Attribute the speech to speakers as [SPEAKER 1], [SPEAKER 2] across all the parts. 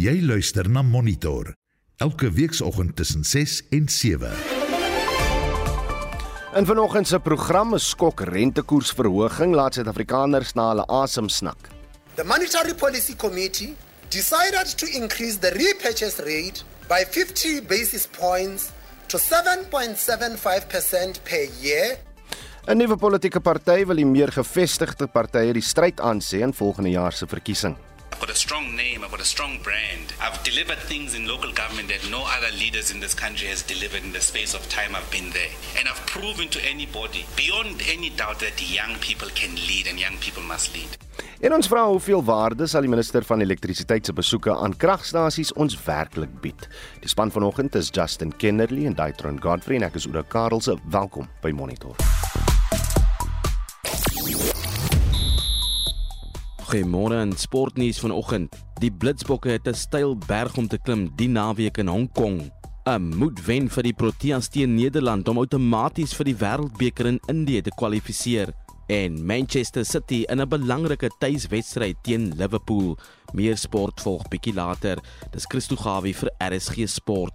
[SPEAKER 1] Jy luister na Monitor elke weekoggend tussen 6 en 7.
[SPEAKER 2] In vanoggend se program is skok rentekoersverhoging laat Suid-Afrikaners na hulle asem snak.
[SPEAKER 3] The Monetary Policy Committee decided to increase the repurchase rate by 50 basis points to 7.75% per year
[SPEAKER 2] 'n Nuwe politieke party wil die meer gevestigde partye die stryd aansê in volgende jaar se verkiesing.
[SPEAKER 4] I've got a strong name, I've got a strong brand. I've delivered things in local government that no other leaders in this country has delivered in the space of time I've been there. And I've proven to anybody, beyond any doubt, that young people can lead and young people must lead.
[SPEAKER 2] En ons vra hoeveel waarde sal die minister van elektrisiteit se besoeke aan kragstasies ons werklik bied. Die span vanoggend is Justin Kennerly en Daitron Godfrey en ek is Oudo Karelse. Welkom by Monitor.
[SPEAKER 5] Goeiemôre in sportnuus vanoggend. Die Blitsbokke het 'n styl berg om te klim die naweek in Hong Kong. 'n Moed wen vir die Proteas teen Nederland om outomaties vir die Wêreldbeker in Indië te kwalifiseer en Manchester City in 'n belangrike tuiswedstryd teen Liverpool. Meer sport volg bietjie later. Dis Christo Gawie vir RSG Sport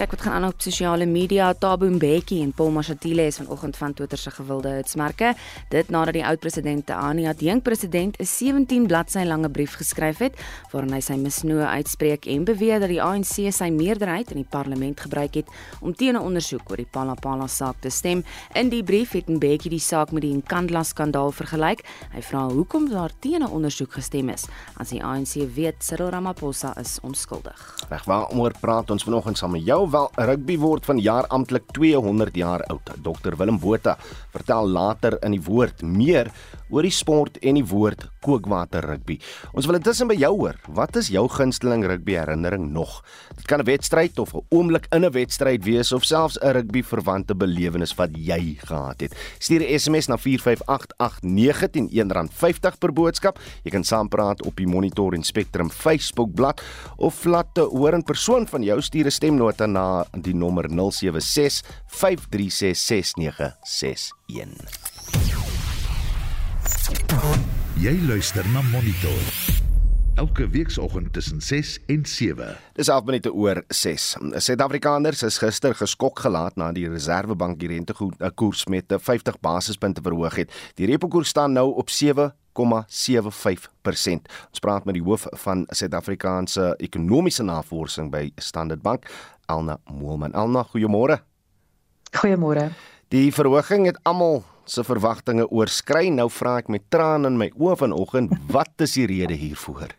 [SPEAKER 6] kyk wat gaan aan op sosiale media. Thabo Mbeki en Paul Mashatile is vanoggend van Twitter se gewilde hitsmerke. Dit nadat die oud-president Ani Adjeng president 'n 17 bladsy lange brief geskryf het waarin hy sy misnoë uitspreek en beweer dat die ANC sy meerderheid in die parlement gebruik het om teen 'n ondersoek oor die Palapala saak te stem. In die brief het Mbeki die saak met die Nkandla skandaal vergelyk. Hy vra hoekom daar teen 'n ondersoek gestem is as die ANC weet Cyril Ramaphosa is onskuldig.
[SPEAKER 2] Reg, waaroor praat ons vanoggend saam met jou? Wel, rugby word van jaar amptelik 200 jaar oud. Dr Willem Botha vertel later in die woord meer oor die sport en die woord kookwater rugby. Ons wil intussen by jou hoor. Wat is jou gunsteling rugby herinnering nog? Dit kan 'n wedstryd of 'n oomblik in 'n wedstryd wees of selfs 'n rugby verwante belewenis wat jy gehad het. Stuur 'n SMS na 4588910 R50 per boodskap. Jy kan saampraat op die Monitor en Spectrum Facebook bladsy of laat te hoor in persoon van jou stuur 'n stemnota na die nommer 076 536 6961.
[SPEAKER 1] Jy luister na Monitor. Elke weekoggend tussen 6 en 7.
[SPEAKER 2] Dis 11 minute oor 6. Suid-Afrikaners is gister geskok gelaat na die Reserwebank die rentekoers met 50 basispunte verhoog het. Die repo koers staan nou op 7 0,75%. Ons praat met die hoof van Suid-Afrikaanse ekonomiese navorsing by Standard Bank, Elna Moelman. Elna, goeiemôre.
[SPEAKER 7] Goeiemôre.
[SPEAKER 2] Die verhoging het almal se verwagtinge oorskry. Nou vra ek met trane in my oë vanoggend, wat is die rede hiervoor?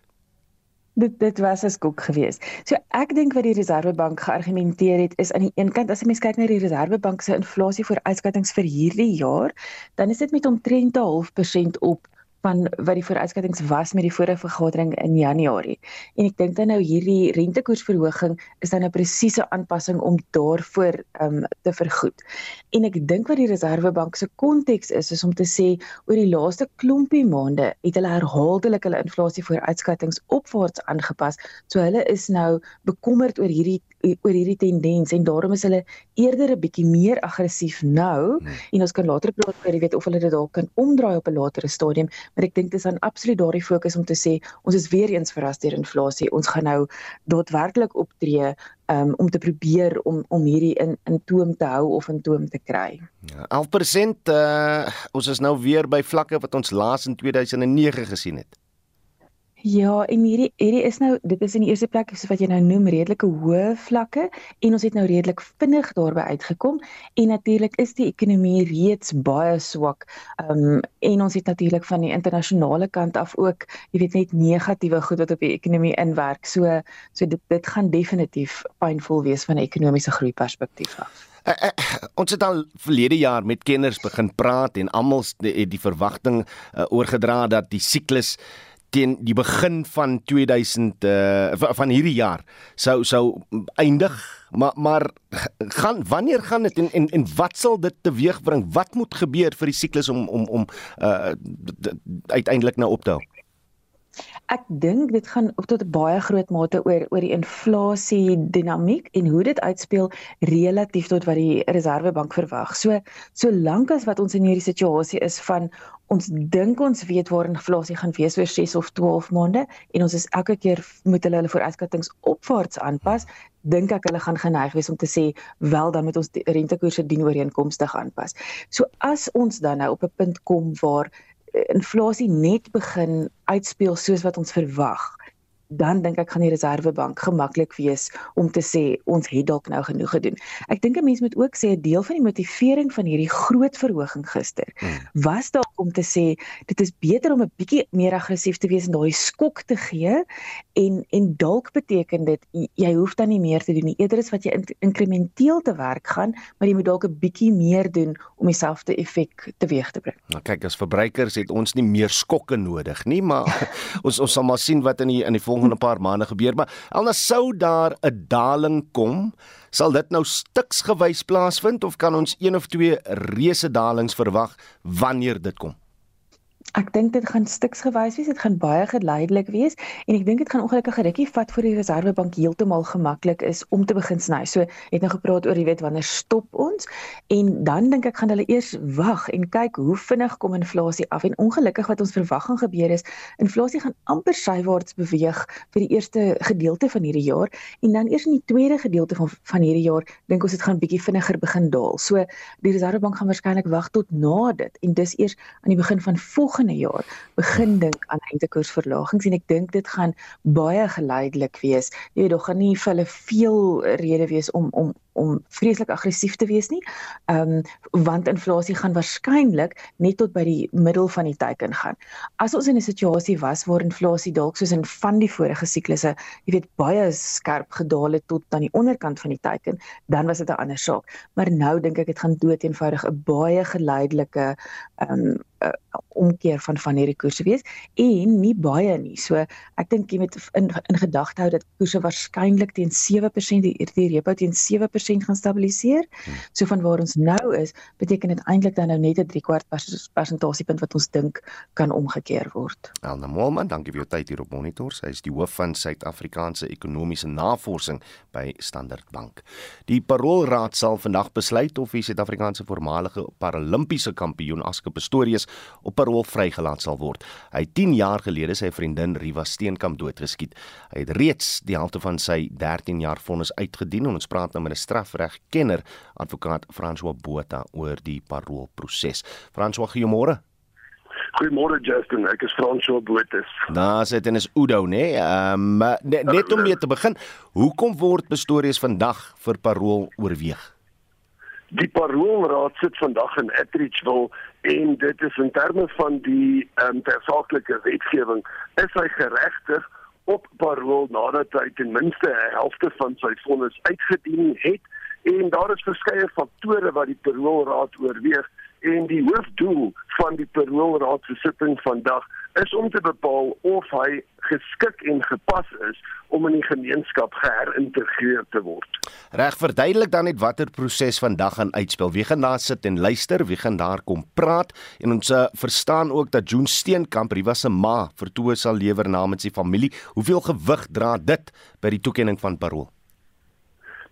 [SPEAKER 7] Dit dit was 'n skok geweest. So ek dink wat die Reserwebank geargumenteer het is aan die een kant as jy mens kyk na die Reserwebank se inflasie vooruitskattinge vir hierdie jaar, dan is dit met omtrent 'n half persent op van wat die vooruitskattinge was met die vorige vergadering in Januarie. En ek dink dan nou hierdie rentekoersverhoging is dan 'n presiese aanpassing om daarvoor um, te vergoed. En ek dink wat die Reserwebank se konteks is is om te sê oor die laaste klompie maande het hulle herhaaldelik hulle inflasie vooruitskattinge opwaarts aangepas. So hulle is nou bekommerd oor hierdie oor hierdie tendens en daarom is hulle eerder 'n bietjie meer aggressief nou hmm. en ons kan later praat oor jy weet of hulle dit dalk kan omdraai op 'n latere stadium maar ek dink dit is dan absoluut daardie fokus om te sê ons is weer eens verras deur inflasie. Ons gaan nou daadwerklik optree um, om te probeer om om hierdie in in toom te hou of in toom te kry.
[SPEAKER 2] Ja, 11% uh, ons is nou weer by vlakke wat ons laas in 2009 gesien het.
[SPEAKER 7] Ja, en hierdie hierdie is nou dit is in die eerste plek so wat jy nou noem redelike hoë vlakke en ons het nou redelik vinnig daarby uitgekom en natuurlik is die ekonomie reeds baie swak. Ehm um, en ons het natuurlik van die internasionale kant af ook, jy weet net negatiewe goed wat op die ekonomie inwerk. So so dit dit gaan definitief pynvol wees van 'n ekonomiese groei perspektief af.
[SPEAKER 2] Uh, uh, ons het al verlede jaar met kenners begin praat en almal het die, die verwagting uh, oorgedra dat die siklus teen die begin van 2000 uh, eh, van hierdie jaar sou sou eindig. Maar maar gaan wanneer gaan dit en, en en wat sal dit teweegbring? Wat moet gebeur vir die siklus om om om uh, uiteindelik nou op te hou
[SPEAKER 7] ek dink dit gaan op tot 'n baie groot mate oor oor die inflasie dinamiek en hoe dit uitspeel relatief tot wat die Reserwebank verwag. So solank as wat ons in hierdie situasie is van ons dink ons weet waar inflasie gaan wees oor 6 of 12 maande en ons is elke keer moet hulle hulle vooruitskattinge opwaarts aanpas, dink ek hulle gaan geneig wees om te sê wel dan moet ons die rentekoerse dien ooreenkomstig aanpas. So as ons dan nou op 'n punt kom waar inflasie net begin uitspeel soos wat ons verwag, dan dink ek gaan die Reserwebank gemaklik wees om te sê ons het dalk nou genoeg gedoen. Ek dink 'n mens moet ook sê 'n deel van die motivering van hierdie groot verhoging gister hmm. was dalk om te sê dit is beter om 'n bietjie meer aggressief te wees en daai skok te gee en en dalk beteken dit jy hoef dan nie meer te doen nie. Eerder is wat jy in, inkrementeel te werk gaan, maar jy moet dalk 'n bietjie meer doen om dieselfde effek teweeg te bring.
[SPEAKER 2] Nou kyk, as verbruikers het ons nie meer skokke nodig nie, maar ons ons sal maar sien wat in die in die volgende paar maande gebeur, maar alnas sou daar 'n daling kom, sal dit nou stiksgewys plaasvind of kan ons een of twee reuse dalings verwag wanneer dit kom?
[SPEAKER 7] Ek dink dit gaan stiksgewys wees, dit gaan baie geleidelik wees en ek dink dit gaan ongelukkig 'n rukkie vat voor die Reserwebank heeltemal gemaklik is om te begin sny. So het nou gepraat oor jy weet wanneer stop ons en dan dink ek gaan hulle eers wag en kyk hoe vinnig kom inflasie af en ongelukkig wat ons verwagting gebeur is, inflasie gaan amper sywaarts beweeg vir die eerste gedeelte van hierdie jaar en dan eers in die tweede gedeelte van van hierdie jaar dink ons dit gaan bietjie vinniger begin daal. So die Reserwebank gaan waarskynlik wag tot na dit en dis eers aan die begin van volgende volgende jaar begin dink aan rentekoersverlagings en ek dink dit gaan baie geleidelik wees. Jy weet, daar gaan nie vir hulle veel rede wees om om om vreeslik aggressief te wees nie. Ehm um, want inflasie gaan waarskynlik net tot by die middel van die teiken gaan. As ons in 'n situasie was waar inflasie dalk soos in van die vorige siklusse, jy weet baie skerp gedaal het tot aan die onderkant van die teiken, dan was dit 'n ander saak. Maar nou dink ek dit gaan dood eenvoudig 'n baie geleidelike ehm um, uh, omkeer van van hierdie koerse wees en nie baie nie. So ek dink jy moet in in gedagte hou dat koerse waarskynlik teen 7% die die repo teen 7% gaan stabiliseer. Hmm. So van waar ons nou is, beteken dit eintlik dan nou net 'n 3 kwart persentasiepunt wat ons dink kan omgekeer word.
[SPEAKER 2] Elna Molman, dankie vir jou tyd hier op Monitor. Sy is die hoof van Suid-Afrikaanse Ekonomiese Navorsing by Standard Bank. Die Paroolraad sal vandag besluit of die Suid-Afrikaanse voormalige Paralimpiese kampioen Aske Pistorius op parol vrygelaat sal word. Hy het 10 jaar gelede sy vriendin Riva Steenkamp doodgeskiet. Hy het reeds die helfte van sy 13 jaar vonnis uitgedien en ons praat nou met 'n strafregkenner, advokaat François Botha oor die parolproses. François, goeiemôre.
[SPEAKER 8] Goeiemôre Justin, ek is François Botha.
[SPEAKER 2] Nou, dit is Udo, né? Ehm net, net om mee te begin, hoekom word Pistorius vandag vir parol oorweeg?
[SPEAKER 8] Die paroolraad sit vandag in Etridgeville en dit is in terme van die ehm um, tersaaklike wetgewing is hy geregtig op parool nadat hy ten minste 'n helfte van sy vonnis uitgedien het en daar is verskeie faktore wat die paroolraad oorweeg en die hoofdoel van die paroolraad se sitting vandag is om te bepaal of hy geskik en gepas is om in die gemeenskap geherintegreer te word.
[SPEAKER 2] Reg verduidelik dan net watter proses vandag gaan uitspeel. Wie gaan daar sit en luister? Wie gaan daar kom praat? En ons uh, verstaan ook dat Joen Steenkamp, was 'n ma, vertoë sal lewer namens die familie. Hoeveel gewig dra dit by die toekenning van parol?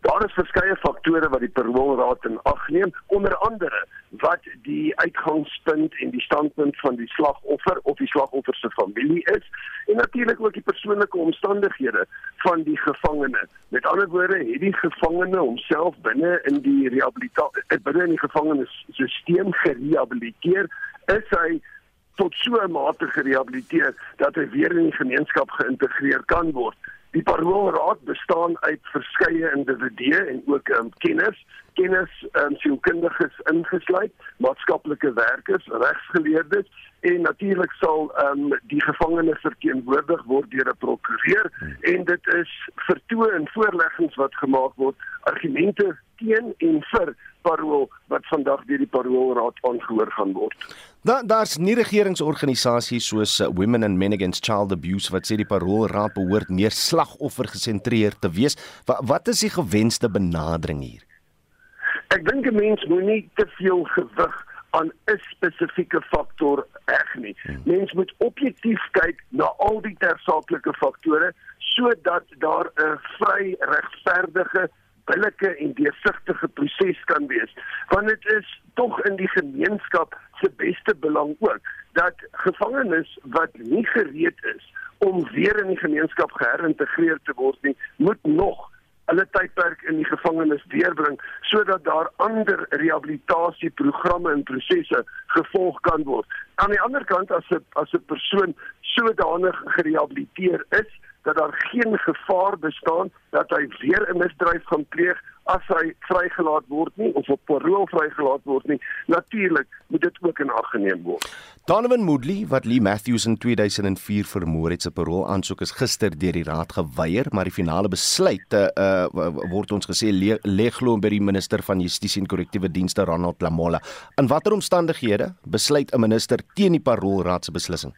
[SPEAKER 8] Daar is verskeie faktore wat die paroolraad in ag neem, onder andere wat die uitgangspunt en die standpunt van die slagoffer of die slagoffer se familie is en natuurlik ook die persoonlike omstandighede van die gevangene. Met ander woorde, het die gevangene homself binne in die rehabilitasie eh, binne in die gevangenesisteem gerehabiliteer, is hy tot so 'n mate gerehabiliteer dat hy weer in die gemeenskap geïntegreer kan word. Die paroolraad bestaan uit verskeie individue en ook um, kenners, kenners um, sielkundiges ingesluit, maatskaplike werkers, regsgeleerdes en natuurlik sal um, die gevangenes verteenwoordig word deur 'n prokureur en dit is vertoë en voorleggings wat gemaak word, argumente teen en vir parool wat vandag deur die paroolraad aangehoor gaan word.
[SPEAKER 2] Da daar's nie regeringsorganisasies soos uh, Women and Men Against Child Abuse wat sê die paroolraad behoort meer slagoffer gesentreerd te wees. Wat, wat is die gewenste benadering hier?
[SPEAKER 8] Ek dink 'n mens moenie te veel gewig aan 'n spesifieke faktor reg nie. Mens moet objektief kyk na al die tersaaklike faktore sodat daar 'n vry regverdige billike en deursigtige proses kan wees want dit is tog in die gemeenskap se beste belang ook dat gevangenes wat nie gereed is om weer in die gemeenskap geherintegreer te word nie moet nog hulle tydperk in die gevangenis deurbring sodat daar ander rehabilitasieprogramme en prosesse gevolg kan word. Aan die ander kant as 'n as 'n persoon sodanig gerehabiliteer is dat daar geen gevaar bestaan dat hy weer 'n misdrijf gaan pleeg as hy vrygelaat word nie of op parol vrygelaat word nie. Natuurlik moet dit ook in ag geneem word.
[SPEAKER 2] Donovan Moodley wat Lee Matthews in 2004 vermoor het, se parol aansoek is gister deur die raad geweier, maar die finale besluit uh, uh word ons gesê lê glo by die minister van Justisie en Korrektiewe Dienste Ronald Lamola. In watter omstandighede besluit 'n minister teen die parolraad se beslissing?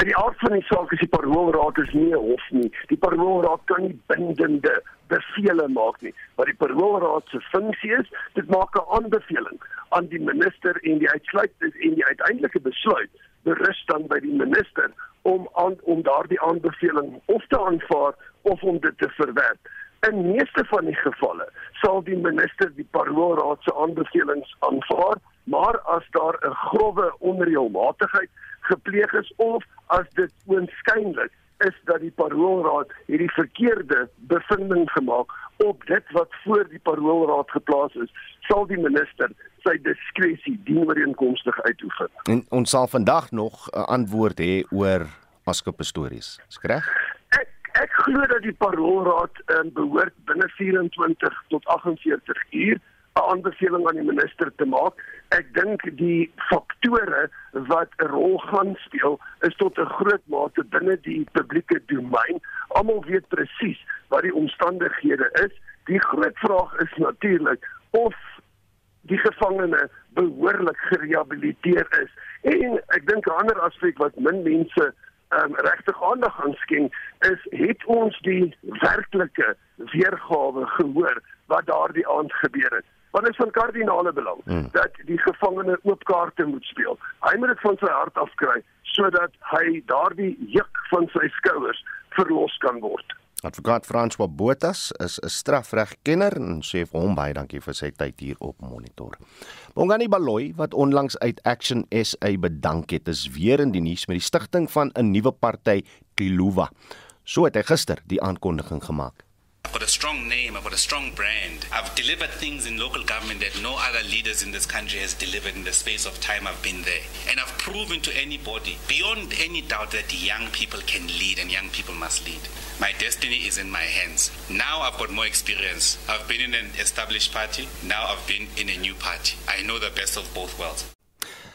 [SPEAKER 8] In die aard van die saak is die paroolraad is nie 'n hof nie. Die paroolraad kan nie bindende bevele maak nie. Wat die paroolraad se funksie is, dit maak 'n aanbeveling aan die minister en die uitsluit en die uiteindelike besluit berus dan by die minister om aan om daardie aanbeveling of te aanvaar of om dit te verwerp. In meeste van die gevalle sal die minister die paroolraad se aanbevelings aanvaar, maar as daar 'n grouwe onreëlmatigheid gepleeg is of as dit oënskynlik is dat die paroolraad hierdie verkeerde bevinding gemaak op dit wat voor die paroolraad geplaas is, sal die minister sy diskresie dienooreenkomstig uitoefen.
[SPEAKER 2] En ons sal vandag nog 'n antwoord hê oor Askope stories. Is reg?
[SPEAKER 8] Ek ek glo dat die paroolraad um, behoort binne 24 tot 48 uur 'n aanbeveling aan die minister te maak. Ek dink die faktore wat 'n rol gaan speel is tot 'n groot mate binne die publieke domein. Almal weet presies wat die omstandighede is. Die groot vraag is natuurlik of die gevangene behoorlik gerehabiliteer is. En ek dink 'n ander aspek wat min mense um, regtig aandag aan skenk is het ons die werklike weergawe gehoor wat daardie aand gebeur het want dit is van kardinale belang hmm. dat die gevangene oop kaarte moet speel. Hy moet dit van sy hart af kry sodat hy daardie juk van sy skouers verlos kan word.
[SPEAKER 2] Advokaat François Botas is 'n strafregkenner en sê vir hom baie dankie vir sy tyd hier op Monitor. Bongani Baloyi wat onlangs uit Action SA bedank het, is weer in die nuus met die stigting van 'n nuwe party, Kiluva. So het hy gister die aankondiging gemaak.
[SPEAKER 4] I've got a strong name, I've got a strong brand. I've delivered things in local government that no other leaders in this country has delivered in the space of time I've been there. And I've proven to anybody, beyond any doubt, that young people can lead and young people must lead. My destiny is in my hands. Now I've got more experience. I've been in an established party, now I've been in a new party. I know the best of both worlds.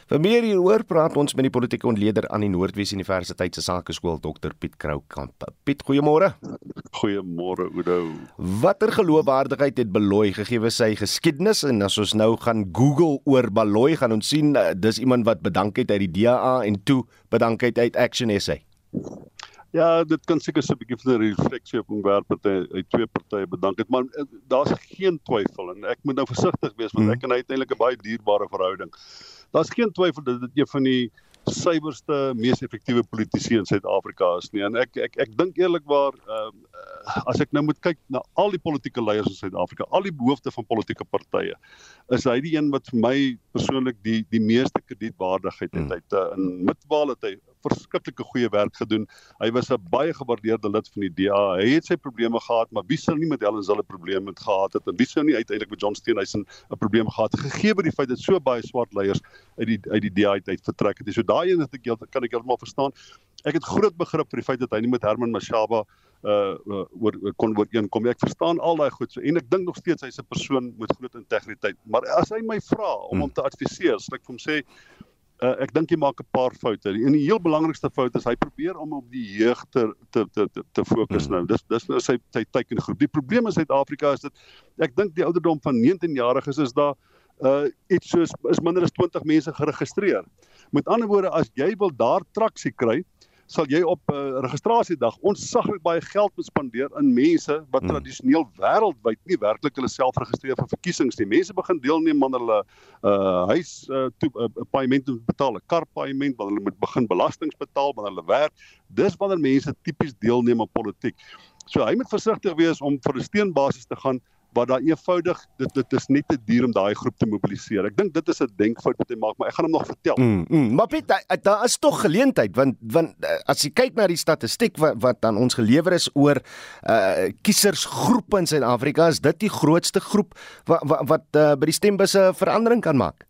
[SPEAKER 2] Vir meer hieroor praat ons met die politieke ontleder aan die Noordwes Universiteit se Sakeskool Dr Piet Kroukamp. Piet, goeiemôre.
[SPEAKER 9] Goeiemôre Oudo.
[SPEAKER 2] Watter geloofwaardigheid het Beloy gegee sy geskiedenis en as ons nou gaan Google oor Beloy gaan ons sien uh, dis iemand wat bedank het uit die DA en toe bedank het uit Action SA.
[SPEAKER 9] Ja, dit kan seker so 'n bietjie van 'n refleksie op omwerp dat hy twee partye bedank het, maar uh, daar's geen twyfel en ek moet nou versigtig wees want hmm. ek en hy het eintlik 'n baie dierbare verhouding. Daar's geen twyfel dat dit een van die suiwerste mees effektiewe politici in Suid-Afrika is nie en ek ek ek dink eerlikwaar ehm uh, as ek nou moet kyk na al die politieke leiers in Suid-Afrika, al die hoofde van politieke partye, is hy die een wat vir my persoonlik die die meeste kredietwaardigheid het. Hmm. Hy het uh, in Midwaal het hy verskriklike goeie werk gedoen. Hy was 'n baie gewaardeerde lid van die DA. Hy het sy probleme gehad, maar wie sou nie met Helen Zille probleme met gehad het en wie sou nie uiteindelik met John Steenhuisen 'n probleem gehad het gegee by die feit dat so baie swart leiers uit die uit die DA uit vertrek het. So daai een het ek kan ek heeltemal verstaan. Ek het groot begrip vir die feit dat hy nie met Herman Mashaba uh, uh oor kon ooreenkom. Ek verstaan al daai goed so en ek dink nog steeds hy's 'n persoon met groot integriteit. Maar as hy my vra om hom te adviseer, sal ek vir hom sê uh, ek dink hy maak 'n paar foute. En die heel belangrikste fout is hy probeer om op die jeug te te te te, te fokus mm. nou. Dis dis nou sy sy teikengroep. Die probleem in Suid-Afrika is dit ek dink die ouderdom van 19 jariges is daar uh iets soos is minder as 20 mense geregistreer. Met ander woorde as jy wil daar traksie kry, sal jy op 'n uh, registrasiedag onsaglik baie geld moet spandeer in mense wat hmm. tradisioneel wêreldwyd nie werklik hulle self registreer vir verkiesings nie. Mense begin deelneem aan hulle uh huis uh, toe 'n uh, paaiement moet betaal, 'n kar paaiement, want hulle moet begin belastings betaal wanneer hulle werk. Dis wanneer mense tipies deelneem aan politiek. So hy moet versigtig wees om vir 'n steenbasis te gaan wat daar eenvoudig dit dit is net te duur om daai groep te mobiliseer. Ek dink dit is 'n denkfout wat hy maak, maar ek gaan hom nog vertel.
[SPEAKER 2] Mm, mm, maar Piet, daar da is tog geleentheid want want eh, as jy kyk na die statistiek wat wat aan ons gelewer is oor uh kiesersgroepe in Suid-Afrika, is dit die grootste groep wat wat, wat uh, by die stembusse verandering kan maak.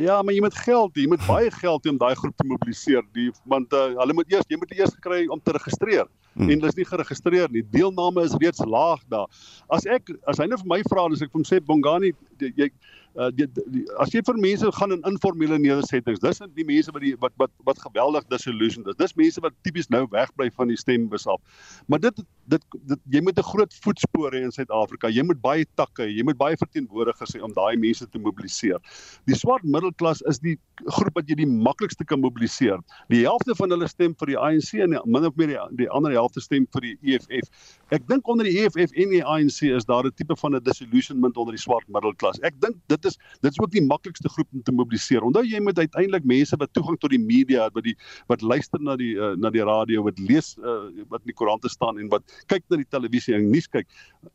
[SPEAKER 9] Ja, maar jy moet geld, jy moet baie geld hê om daai groep te mobiliseer. Die want uh, hulle moet eers jy moet eers kry om te registreer. Hmm. En hulle is nie geregistreer nie. Deelname is reeds laag daar. As ek as hy nou vir my vra, dan sê ek vir hom sê Bongani, jy uh, die, die, as jy vir mense gaan in informele nedersettings, dis die mense wat die wat wat wat geweldig disillusioned is. Dis mense wat tipies nou wegbly van die stembus af. Maar dit dit, dit jy moet 'n groot voetspoor hê in Suid-Afrika. Jy moet baie takke, jy moet baie verteenwoordigers hê om daai mense te mobiliseer. Die swart middelklas is die groep wat jy die maklikste kan mobiliseer. Die helfte van hulle stem vir die ANC en min of meer die, die ander helfte stem vir die EFF. Ek dink onder die EFF en die ANC is daar 'n tipe van 'n disillusionment onder die swart middelklas. Ek dink dit dit is dit is ook die maklikste groep om te mobiliseer. Onthou jy moet uiteindelik mense wat toegang tot die media het, wat die wat luister na die uh, na die radio, wat lees uh, wat in die koerante staan en wat kyk na die televisie en nuus kyk.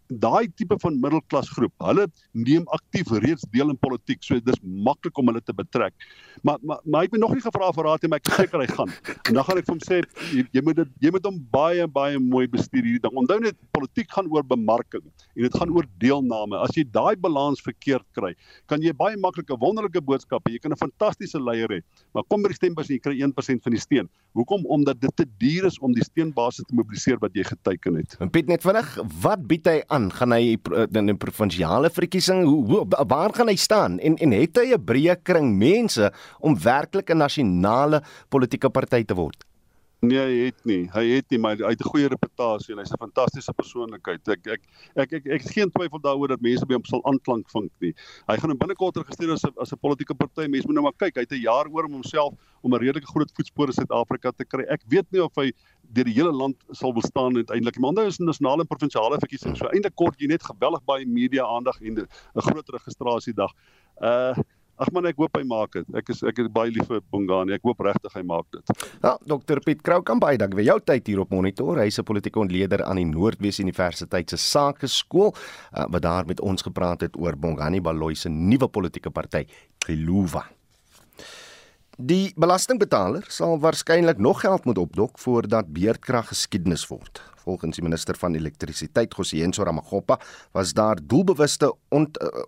[SPEAKER 9] Daai tipe van middelklas groep, hulle neem aktief reeds deel in politiek. So dis maklik om hulle te betrek. Maar maar, maar hy het nog nie gevra vir raad nie, maar ek is seker hy gaan. En dan gaan ek vir hom sê jy, jy moet dit jy moet hom baie baie mooi bestuur hierdie ding. Onthou net politiek gaan oor bemarking en dit gaan oor deelname. As jy daai balans verkeerd kry, kan jy baie maklik 'n wonderlike boodskap hê. Jy kan 'n fantastiese leier hê, maar kom by die stembus en jy kry 1% van die steun. Hoekom? Omdat dit te duur is om die steunbasis te mobiliseer wat jy geteken het.
[SPEAKER 2] En Piet net vinnig, wat bied hy aan? Gaan hy in 'n provinsiale verkiesing? Hoe, hoe waar gaan hy staan? En en het hy 'n breë kring mense om werklik 'n nasionale politieke party te word?
[SPEAKER 9] Nee, hy het nie. Hy het nie, maar hy het 'n goeie reputasie en hy's 'n fantastiese persoonlikheid. Ek ek ek ek ek het geen twyfel daaroor dat mense by hom sal aanklank vind nie. Hy gaan hom binnekort registreer as 'n as 'n politieke party. Mense moet nou maar kyk. Hy het 'n jaar oor om homself om 'n redelike groot voetspore in Suid-Afrika te kry. Ek weet nie of hy deur die hele land sal bestaan uiteindelik. Maar onthou is 'n nasionale en provinsiale verkiesing. So eintlik kort jy net geweldig baie media aandag en 'n groot registrasiedag. Uh Ag man, ek hoop hy maak dit. Ek is ek is baie lief vir Bongani. Ek hoop regtig hy maak dit.
[SPEAKER 2] Ja, Dr Piet Kroukamp, baie dankie vir jou tyd hier op Monitor. Hy's 'n politieke ontleder aan die Noordwes Universiteit se Sakeskool uh, wat daar met ons gepraat het oor Bongani Baloyi se nuwe politieke party, Geluva. Die belastingbetaler sal waarskynlik nog geld moet opdok voordat beerdkrag geskiedenis word. Volgens die minister van elektrisiteit, Gosienso Ramagopa, was daar doelbewuste ont, uh,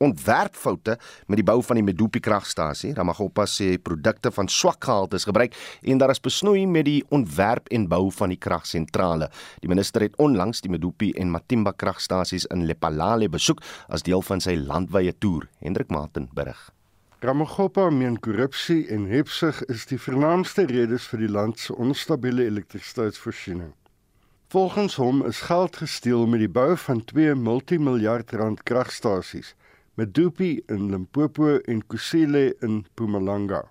[SPEAKER 2] ontwerpfoute met die bou van die Medupi kragstasie. Ramagopa sê produkte van swak gehalte is gebruik en daar is besnoei met die ontwerp en bou van die kragsentrale. Die minister het onlangs die Medupi en Matimba kragstasies in Lepalale besoek as deel van sy landwyse toer. Hendrik Martin berig.
[SPEAKER 10] Ramagopa meen korrupsie en hebsug is die vernaamste redes vir die land se onstabiele elektrisiteitsvoorsiening. Volgens hom is geld gesteel met die bou van twee multimiljard rand kragstasies met Dupi in Limpopo en Kusile in Mpumalanga.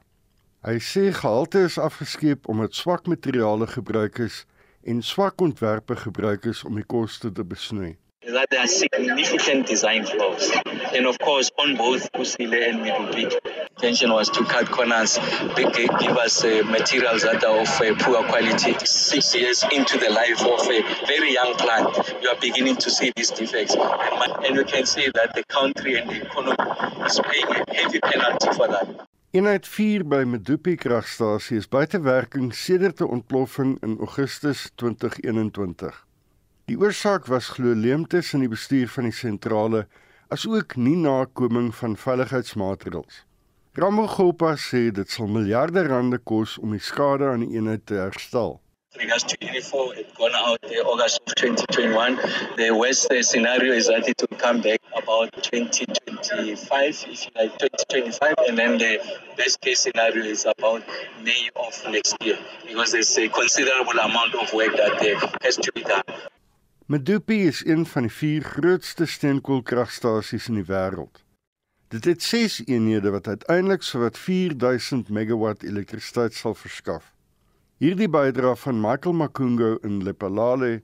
[SPEAKER 10] Hy sê gehalte is afgeskeep omdat swak materiale gebruik is en swak ontwerpe gebruik is om die koste te besnoei
[SPEAKER 11] that there are significant design flaws. And of course, on both Kusile and Midupi, intention was to cut corners, give us uh, materials that are of uh, poor quality. Six years into the life of a very young plant, you are beginning to see these defects. And you can see that the country and the economy is paying a heavy penalty for that.
[SPEAKER 10] Eenheid 4 by Medupi kragstasie is buite werking sedert 'n ontploffing in Augustus 2021. Die oorsaak was glo leemtes in die bestuur van die sentrale, asook nie nakoming van veiligheidsmaatreëls. Ramogopa sê dit sal miljarde rande kos om die skade aan die eenheid te herstel.
[SPEAKER 11] Regards to Unifor, it gone out there August of 2021. The worst scenario is that it will come back about 2025, if you like 2025, and then the best case scenario is about May of next year, because there's a considerable amount of work that has to be done.
[SPEAKER 10] Medupi is een van die vier grootste steenkoolkragstasies in die wêreld. Dit het 6 eenhede wat uiteindelik sowat 4000 megawatt elektrisiteit sal verskaf. Hierdie bydra van Michael Makungo in Lepalale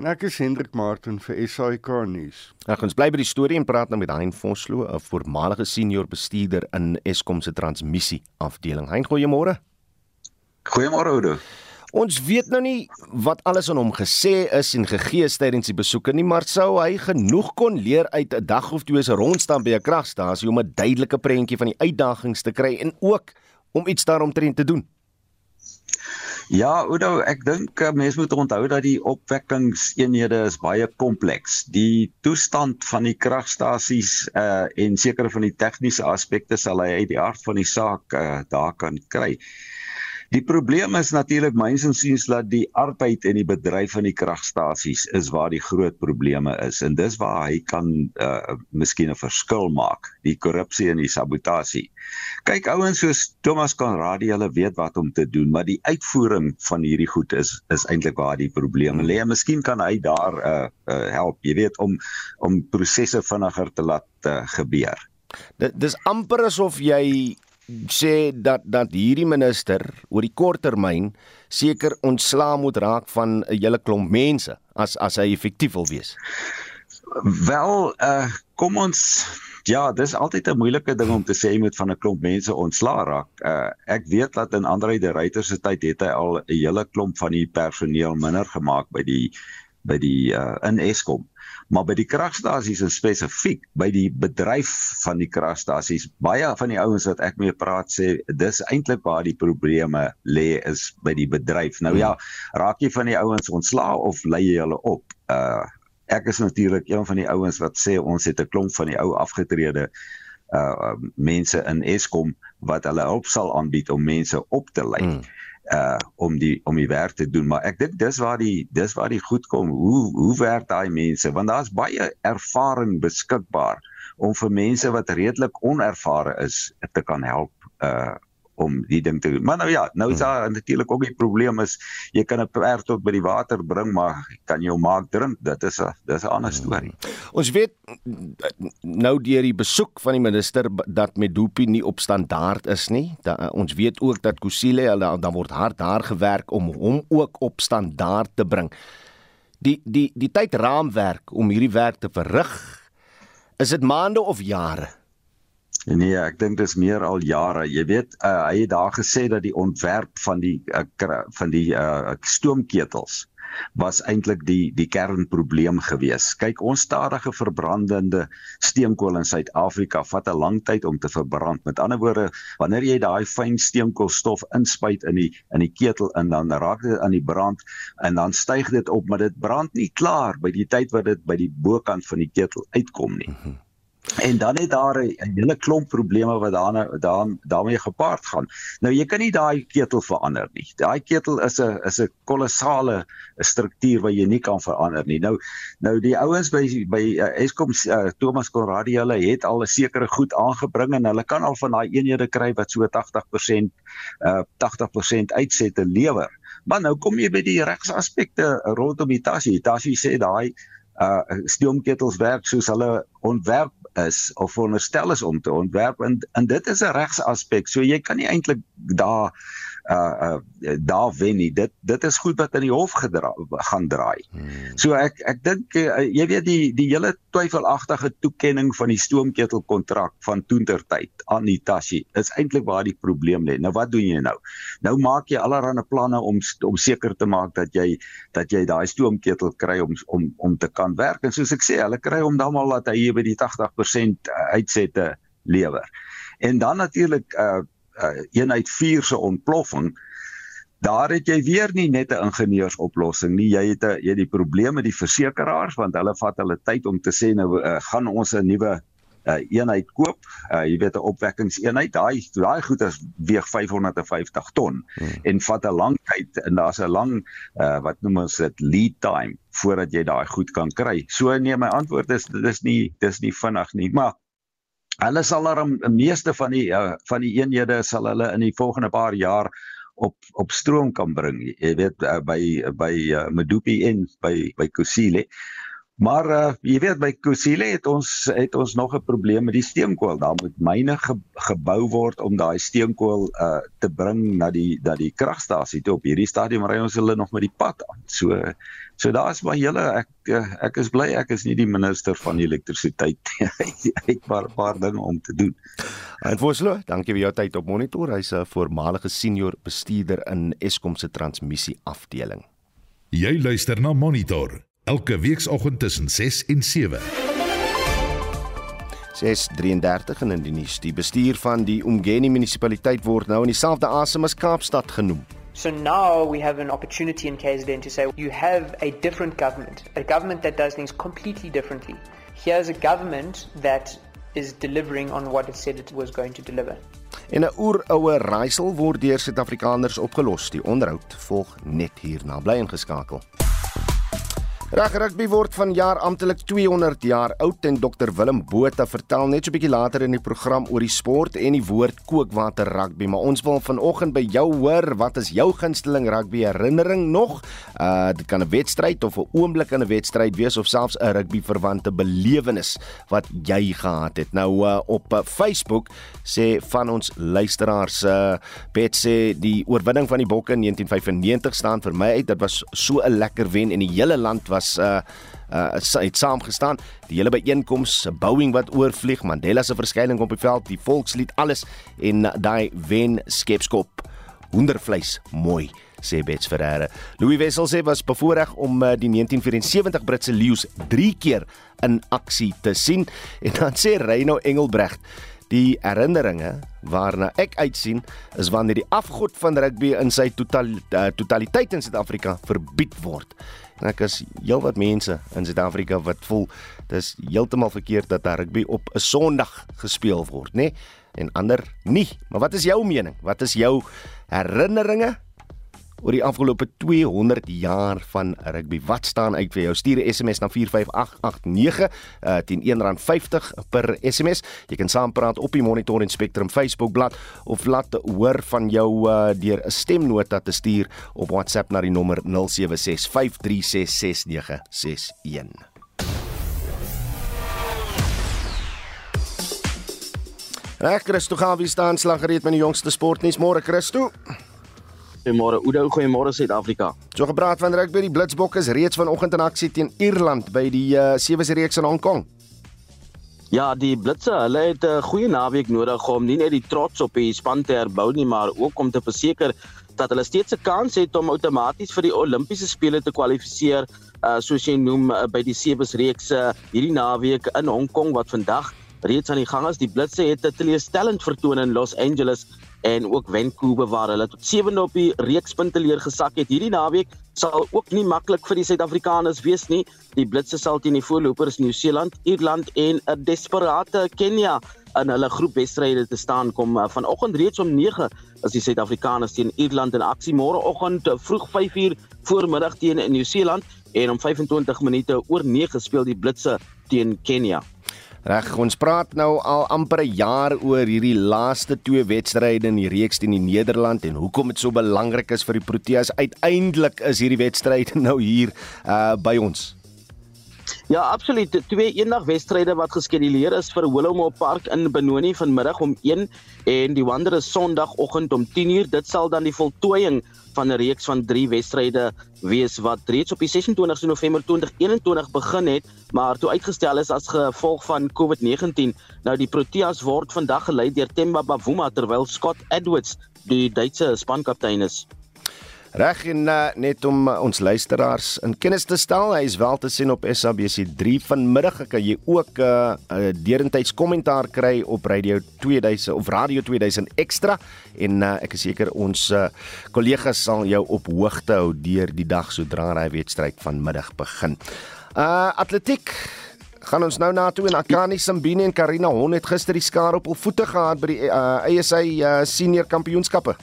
[SPEAKER 10] en ek is Hendrik Martin vir SAK nuus.
[SPEAKER 2] Ek ons bly by die storie en praat nou met Hein Vosloo, 'n voormalige senior bestuurder in Eskom se transmissie afdeling. Hein, goeiemôre.
[SPEAKER 12] Goeiemôre Oudo.
[SPEAKER 2] Ons weet nou nie wat alles aan hom gesê is en gegee is tydens die besoeke nie, maar sou hy genoeg kon leer uit 'n dag of twee se rondstand by 'n kragstasie om 'n duidelike prentjie van die uitdagings te kry en ook om iets daaromtrent te doen.
[SPEAKER 12] Ja, Oudo, ek dink eh, mense moet onthou dat die opwekkingseenhede is baie kompleks. Die toestand van die kragstasies uh en sekere van die tegniese aspekte sal hy uit die hart van die saak uh daar kan kry. Die probleem is natuurlik myns en siens dat die arbeid en die bedryf van die kragstasies is waar die groot probleme is en dis waar hy kan uh miskien 'n verskil maak, die korrupsie en die sabotasie. Kyk ouens soos Thomas Conradie, hulle weet wat om te doen, maar die uitvoering van hierdie goed is is eintlik waar die probleme lê. Miskien kan hy daar uh, uh help, jy weet om om prosesse vinniger te laat uh, gebeur.
[SPEAKER 2] Dis amper asof jy sê dat dat hierdie minister oor die korttermyn seker ontslaa moet raak van 'n hele klomp mense as as hy effektief wil wees.
[SPEAKER 12] Wel, uh kom ons ja, dis altyd 'n moeilike ding om te sê jy moet van 'n klomp mense ontslaa raak. Uh ek weet dat in Andre de Ruyter se tyd het hy al 'n hele klomp van die personeel minder gemaak by die by die uh in Eskom. Maar by die kragstasies en spesifiek by die bedryf van die kragstasies, baie van die ouens wat ek mee praat sê dis eintlik waar die probleme lê is by die bedryf. Nou ja, raak jy van die ouens ontslaa of lei jy hulle op? Uh ek is natuurlik een van die ouens wat sê ons het 'n klomp van die ou afgetrede uh mense in Eskom wat hulle hulp sal aanbied om mense op te lei. Hmm uh om die om die werk te doen. Maar ek dink dis waar die dis waar die goed kom. Hoe hoe werk daai mense? Want daar's baie ervaring beskikbaar om vir mense wat redelik onervare is te kan help uh om die ding te doen. Maar nou ja, nou is hmm. daar natuurlik ook die probleem is jy kan 'n perd tot by die water bring, maar kan hom maak drink? Dit is 'n dis 'n ander hmm. storie.
[SPEAKER 2] Ons weet nou deur die besoek van die minister dat Medupi nie op standaard is nie. Da, ons weet ook dat Kusile dan word hard daar gewerk om hom ook op standaard te bring. Die die die tydraamwerk om hierdie werk te verrig is dit maande of jare?
[SPEAKER 12] Nee, ek dink dis meer al jare. Jy weet, uh, hy het daar gesê dat die ontwerp van die uh, van die uh, stoomketels was eintlik die die kernprobleem gewees. Kyk, ons stadige verbrandende steenkool in Suid-Afrika vat 'n lang tyd om te verbrand. Met ander woorde, wanneer jy daai fyn steenkoolstof inspuit in die in die ketel in dan raak dit aan die brand en dan styg dit op, maar dit brand nie klaar by die tyd wat dit by die bokant van die ketel uitkom nie. Mm -hmm. En dan het daar 'n hele klomp probleme wat daarna daar daarmee gepaard gaan. Nou jy kan nie daai ketel verander nie. Daai ketel is 'n is 'n kolossale struktuur wat jy nie kan verander nie. Nou nou die ouens by by uh, Eskom uh, Thomas Conradie hulle het al 'n sekere goed aangebring en hulle kan al van daai eenhede kry wat so 80% uh 80% uitsette lewer. Maar nou kom jy by die regsaspekte rondom die Tasie. Tasie sê daai uh stoomketels werk soos hulle ontwerp is of veronderstel is om te ontwerp en en dit is 'n regsaspek. So jy kan nie eintlik daar uh uh daar wen nie. Dit dit is goed wat in die hof gedra gaan draai. Hmm. So ek ek dink uh, jy weet die die hele twyfelagtige toekenning van die stoomketel kontrak van toentertyd aan Hitachi is eintlik waar die probleem lê. Nou wat doen jy nou? Nou maak jy allerlei planne om om seker te maak dat jy dat jy daai stoomketel kry om om om te kan werk. En soos ek sê, hulle kry hom dan al dat hy by die 80% uh, uitsette lewer. En dan natuurlik uh uh, eenheid 4 se ontploffing daar het jy weer nie net 'n ingenieursoplossing nie. Jy het 'n jy het die probleme met die versekerings want hulle vat hulle tyd om te sê nou uh, gaan ons 'n nuwe uh, eenheid koop? Uh, jy weet 'n opwekkingseenheid daai daai goed is weeg 550 ton hmm. en vat 'n lang tyd en daar's 'n lang uh, wat noem ons dit lead time voordat jy daai goed kan kry. So nee my antwoord is dit is nie dis nie vinnig nie maar Hulle sal daar 'n meeste van die uh, van die eenhede sal hulle in die volgende paar jaar op op stroom kan bring. Jy weet uh, by by uh, Medupi en by by Kusile. Maar uh jy weet by Kusile het ons het ons nog 'n probleem met die steenkool. Daar moet myne ge, gebou word om daai steenkool uh te bring na die na die kragstasie toe. Op hierdie stadium ry ons hulle nog met die pad aan. So so daar's maar hele ek uh, ek is bly ek is nie die minister van elektrisiteit nie. Ek het maar 'n paar dinge om te doen.
[SPEAKER 2] En Voslo, dankie vir jou tyd op monitor. Hy's 'n voormalige senior bestuurder in Eskom se transmissie afdeling.
[SPEAKER 1] Jy luister na Monitor elke weekoggend tussen 6 en 7.
[SPEAKER 2] 6:33 in die nuus. Die bestuur van die Umgeni munisipaliteit word nou in dieselfde asem as Kaapstad genoem.
[SPEAKER 13] So now we have an opportunity in KZN to say you have a different government, a government that does things completely differently. Here's a government that is delivering on what it said it was going to deliver.
[SPEAKER 2] En 'n oeroue raaisel word deur Suid-Afrikaners opgelos. Die onderhoud volg net hierna. Bly ingeskakel. Reg rugby word vanjaar amptelik 200 jaar oud en Dr Willem Botha vertel net so 'n bietjie later in die program oor die sport en die woord kookwater rugby, maar ons wil vanoggend by jou hoor, wat is jou gunsteling rugby herinnering nog? Uh dit kan 'n wedstryd of 'n oomblik in 'n wedstryd wees of selfs 'n rugby verwante belewenis wat jy gehad het. Nou uh, op uh, Facebook sê van ons luisteraars uh Bet sê die oorwinning van die Bokke in 1995 staan vir my uit. Dit was so 'n lekker wen en die hele land was was uh uh het saamgestaan. Die hele byeenkoms, Boeing wat oorvlieg, Mandela se verskyning op die veld, die volkslied, alles en uh, daai wen skepskop. Hoendervleis, mooi sê Bets Ferreira. Louis Wessel sê was bevoorreg om uh, die 1974 Britse leeu's 3 keer in aksie te sien en dan sê Reino Engelbregt Die herinneringe waarna ek uitsien is wanneer die afgod van rugby in sy total, uh, totaliteit in Suid-Afrika verbied word. Ek is heelwat mense in Suid-Afrika wat voel dis heeltemal verkeerd dat rugby op 'n Sondag gespeel word, nê? Nee? En ander nie. Maar wat is jou mening? Wat is jou herinneringe oor die afgelope 200 jaar van rugby. Wat staan uit vir jou? Stuur 'n SMS na 45889 uh, teen R1.50 per SMS. Jy kan saampraat op die Monitor en Spectrum Facebook bladsy of laat hoor van jou uh, deur 'n stemnota te stuur op WhatsApp na die nommer 0765366961. Reg Christo gaan wie staan slag gereed met die jongste sportnuus môre Christo.
[SPEAKER 5] Goeiemôre Oudo, goeiemôre Suid-Afrika.
[SPEAKER 2] So gepraat van rugby, die Blitsbokke is reeds vanoggend in aksie teen Ierland by die uh, sewe se reeks in Hong Kong.
[SPEAKER 5] Ja, die Blitse, hulle het 'n goeie naweek nodig om nie net die trots op die span te herbou nie, maar ook om te verseker dat hulle steeds 'n kans het om outomaties vir die Olimpiese spele te kwalifiseer, uh, soos jy noem uh, by die sewe se reeks uh, hierdie naweek in Hong Kong wat vandag reeds aan die gang is. Die Blitse het 'n teleurstellend vertoon in Los Angeles en ook Vancouver waar hulle tot 7de op die reekspunte leer gesak het. Hierdie naweek sal ook nie maklik vir die Suid-Afrikaners wees nie. Die Blitse sal teen die voorlopers Nieu-Seeland, Ierland en 'n desperate Kenia in hulle groepwedstryde te staan kom. Uh, vanoggend reeds om 9 is die Suid-Afrikaners teen Ierland in aksie. Môreoggend uh, vroeg 5uur voormiddag teen Nieu-Seeland en om 25 minute oor 9 speel die Blitse teen Kenia.
[SPEAKER 2] Reg, ons praat nou al amper 'n jaar oor hierdie laaste twee wedstryde in die reeks teen die Nederland en hoekom dit so belangrik is vir die Proteas. Uiteindelik is hierdie wedstryd nou hier uh by ons.
[SPEAKER 5] Ja, absoluut. Twee eendag wedstryde wat geskeduleer is vir Willowmo Park in Benoni vanmiddag om 1 en die Wanderers Sondagoggend om 10uur. Dit sal dan die voltooiing van 'n reeks van 3 wedstryde wees wat reeds op die 26 November 2021 begin het, maar toe uitgestel is as gevolg van COVID-19. Nou die Proteas word vandag gelei deur Themba Bavuma terwyl Scott Edwards die Duitse spankaptein is.
[SPEAKER 2] Reg en uh, net om uh, ons luisteraars in kennis te stel, hy is wel te sien op SABC3 vanmiddag. Kan jy ook 'n uh, uh, derentyds kommentaar kry op Radio 2000 of Radio 2000 Extra en uh, ek is seker ons kollegas uh, sal jou op hoogte hou deur die dag sodra hy wedstryd vanmiddag begin. Uh atletiek gaan ons nou na toe en Akani Simbine en Karina Hon het gister die skaar op hul voete gehad by die uh, ASA uh, senior kampioenskappe.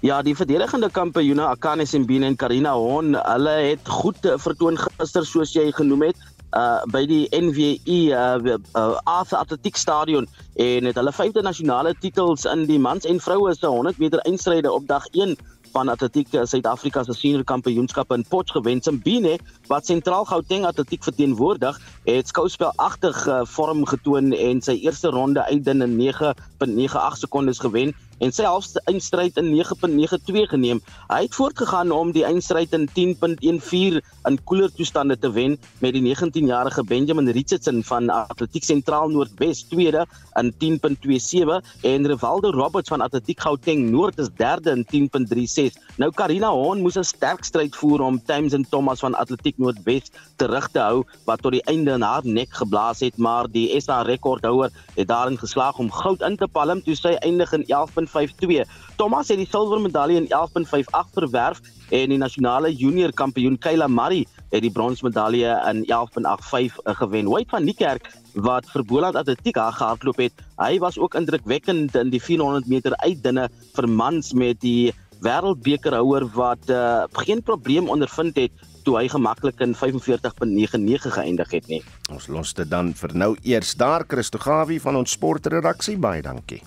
[SPEAKER 5] Ja, die verdedigende kampioene Akane Simbine en Karina Hon, hulle het goed eh, vertoon gister soos jy genoem het uh by die NWI uh, uh Arthur Atletiek Stadion en het hulle vyfde nasionale titels in die mans en vroue se 100 meter eindstryde op dag 1 van Atletiek Suid-Afrika se senior kampioenskappe in Potch gewen. Simbine wat sentraal Gauteng Atletiek verteenwoordig, het skouspelagtig uh, vorm getoon en sy eerste ronde uitdin in 9.98 sekondes gewen en sy halfste eindstryd in 9.92 geneem. Hy het voortgegaan om die eindstryd in 10.14 in koeler toestande te wen met die 19-jarige Benjamin Richardson van Atletiek Sentraal Noordwes tweede in 10.27 en Rivaldo Roberts van Atletiek Gauteng Noord is derde in 10.36. Nou Karina Hon moes 'n sterk stryd voer om Thames en Thomas van Atletiek Noordwes terug te hou wat tot die einde in haar nek geblaas het, maar die SA rekordhouer het daarin geslaag om goud in te palm toe sy eindig in 11. 11.52. Thomas het die silwer medalje in 11.58 verwerf en die nasionale junior kampioen Kayla Murray het die brons medalje in 11.85 gewen. White van Niekerk wat vir Boland Atletiek gehardloop het, hy was ook indrukwekkend in die 400 meter uitdinne vir mans met die wêreldbekerhouer wat uh, geen probleem ondervind het toe hy gemaklik in 45.99 geëindig het nie.
[SPEAKER 2] Ons los dit dan vir nou eers daar Christo Gawie van ons sportredaksie baie dankie.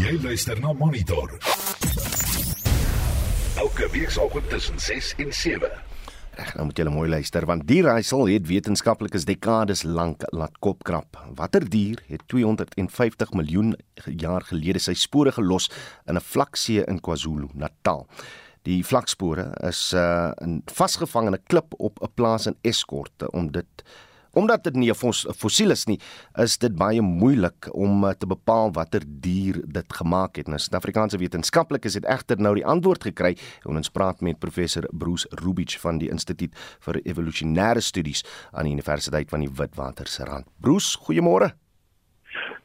[SPEAKER 1] Jy luister na Monitor. Elke weekoggend tussen 6 en 7.
[SPEAKER 2] Reg, nou moet julle mooi luister want die raaisel het wetenskaplikes dekades lank laat kopkrap. Watter dier het 250 miljoen jaar gelede sy spore gelos in 'n vlaksee in KwaZulu-Natal? Die vlakspore is uh, in 'n klip op 'n plaas in Eskorte om dit Omdat dit nie 'n fossiel is nie, is dit baie moeilik om eh, te bepaal watter dier dit gemaak het. Nou Suid-Afrikaanse wetenskaplikes het egter nou die antwoord gekry en ons praat met professor Bruce Rubich van die Instituut vir Evolusionêre Studies aan die Universiteit van die Witwatersrand. Bruce, goeiemôre.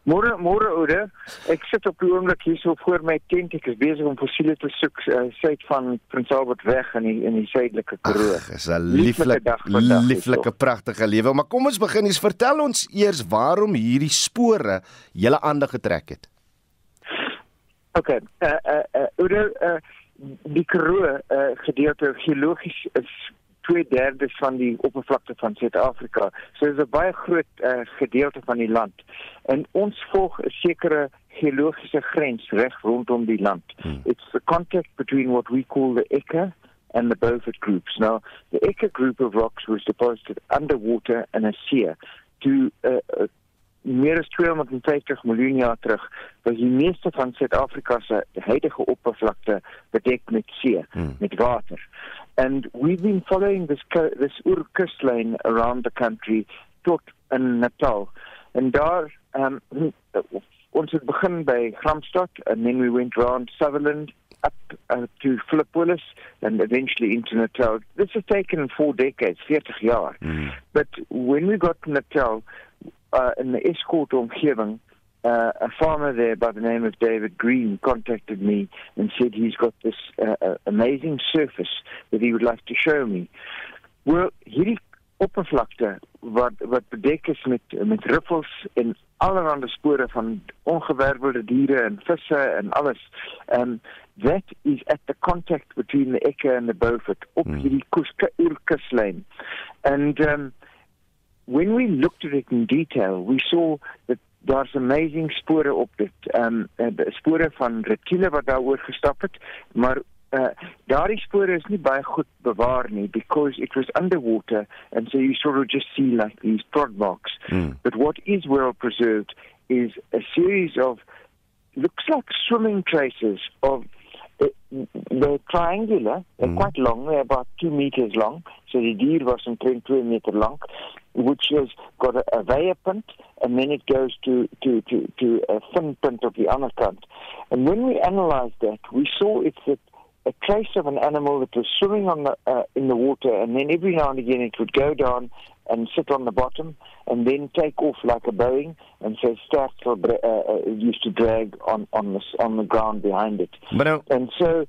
[SPEAKER 14] Môre môre oude, ek sit op die oomblik hier so voor my tent. Ek is besig om fossiele te soek uh, suid van Prins Albert weg in die in die suidelike Karoo.
[SPEAKER 2] Dis 'n lieflike lieflike pragtige lewe, maar kom ons begin eens vertel ons eers waarom hierdie spore julle aandag getrek het.
[SPEAKER 14] OK, eh uh, eh uh, oude uh, die Karoo uh, gedeelte geologies is twee derde van die oppervlakte van Suid-Afrika. So dis 'n baie groot uh, gedeelte van die land. En ons volg 'n sekere geologiese grens reg rondom die land. Hmm. It's the contact between what we call the Eka and the Beaufort groups. Now, the Eka group of rocks was deposited underwater in a sea to uh, uh, meer as 250 miljoen jaar terug was die meeste van Suid-Afrika se huidige oppervlakte bedek met see, hmm. met water. And we've been following this this Ur coastline around the country tot in Natal. And daar um ons het begin by Gramstad and then we went around Sutherland up uh, to Philippolis and eventually into Natal. This has taken four decades, 40 jaar. Mm. But when we got to Natal uh, in the Escort omgewing uh, a farmer there by the name of David Green contacted me and said he's got this uh, amazing surface that he would like to show me. Well, hierdie oppervlakte wat wat bedek is met met riffels en allerlei spore van ongewervelde diere en visse en alles. Um that is at the contact between the Eka and the Beaufort op mm. hierdie kuslyn. And um when we looked at it in detail, we saw that daar's amazing spore op dit. Ehm um, spore van reptiele wat daaroor gestap het, maar uh daardie spore is nie baie goed bewaar nie because it was underwater and so you sort of just see like these prod marks. Mm. But what is well preserved is a series of looks like swimming traces of they're triangular, they're mm. quite long, they're about two meters long. So the deer was omtrent two meter long, which has got a, a veil punt, and then it goes to, to, to, to a fin punt of the other kant. And when we analyzed that, we saw it's a, a trace of an animal that was swimming on the, uh, in the water, and then every now and again it would go down and sit on the bottom and then take off like a Boeing and so start uh, uh, used to drag on on the on the ground behind it.
[SPEAKER 2] But now,
[SPEAKER 14] and so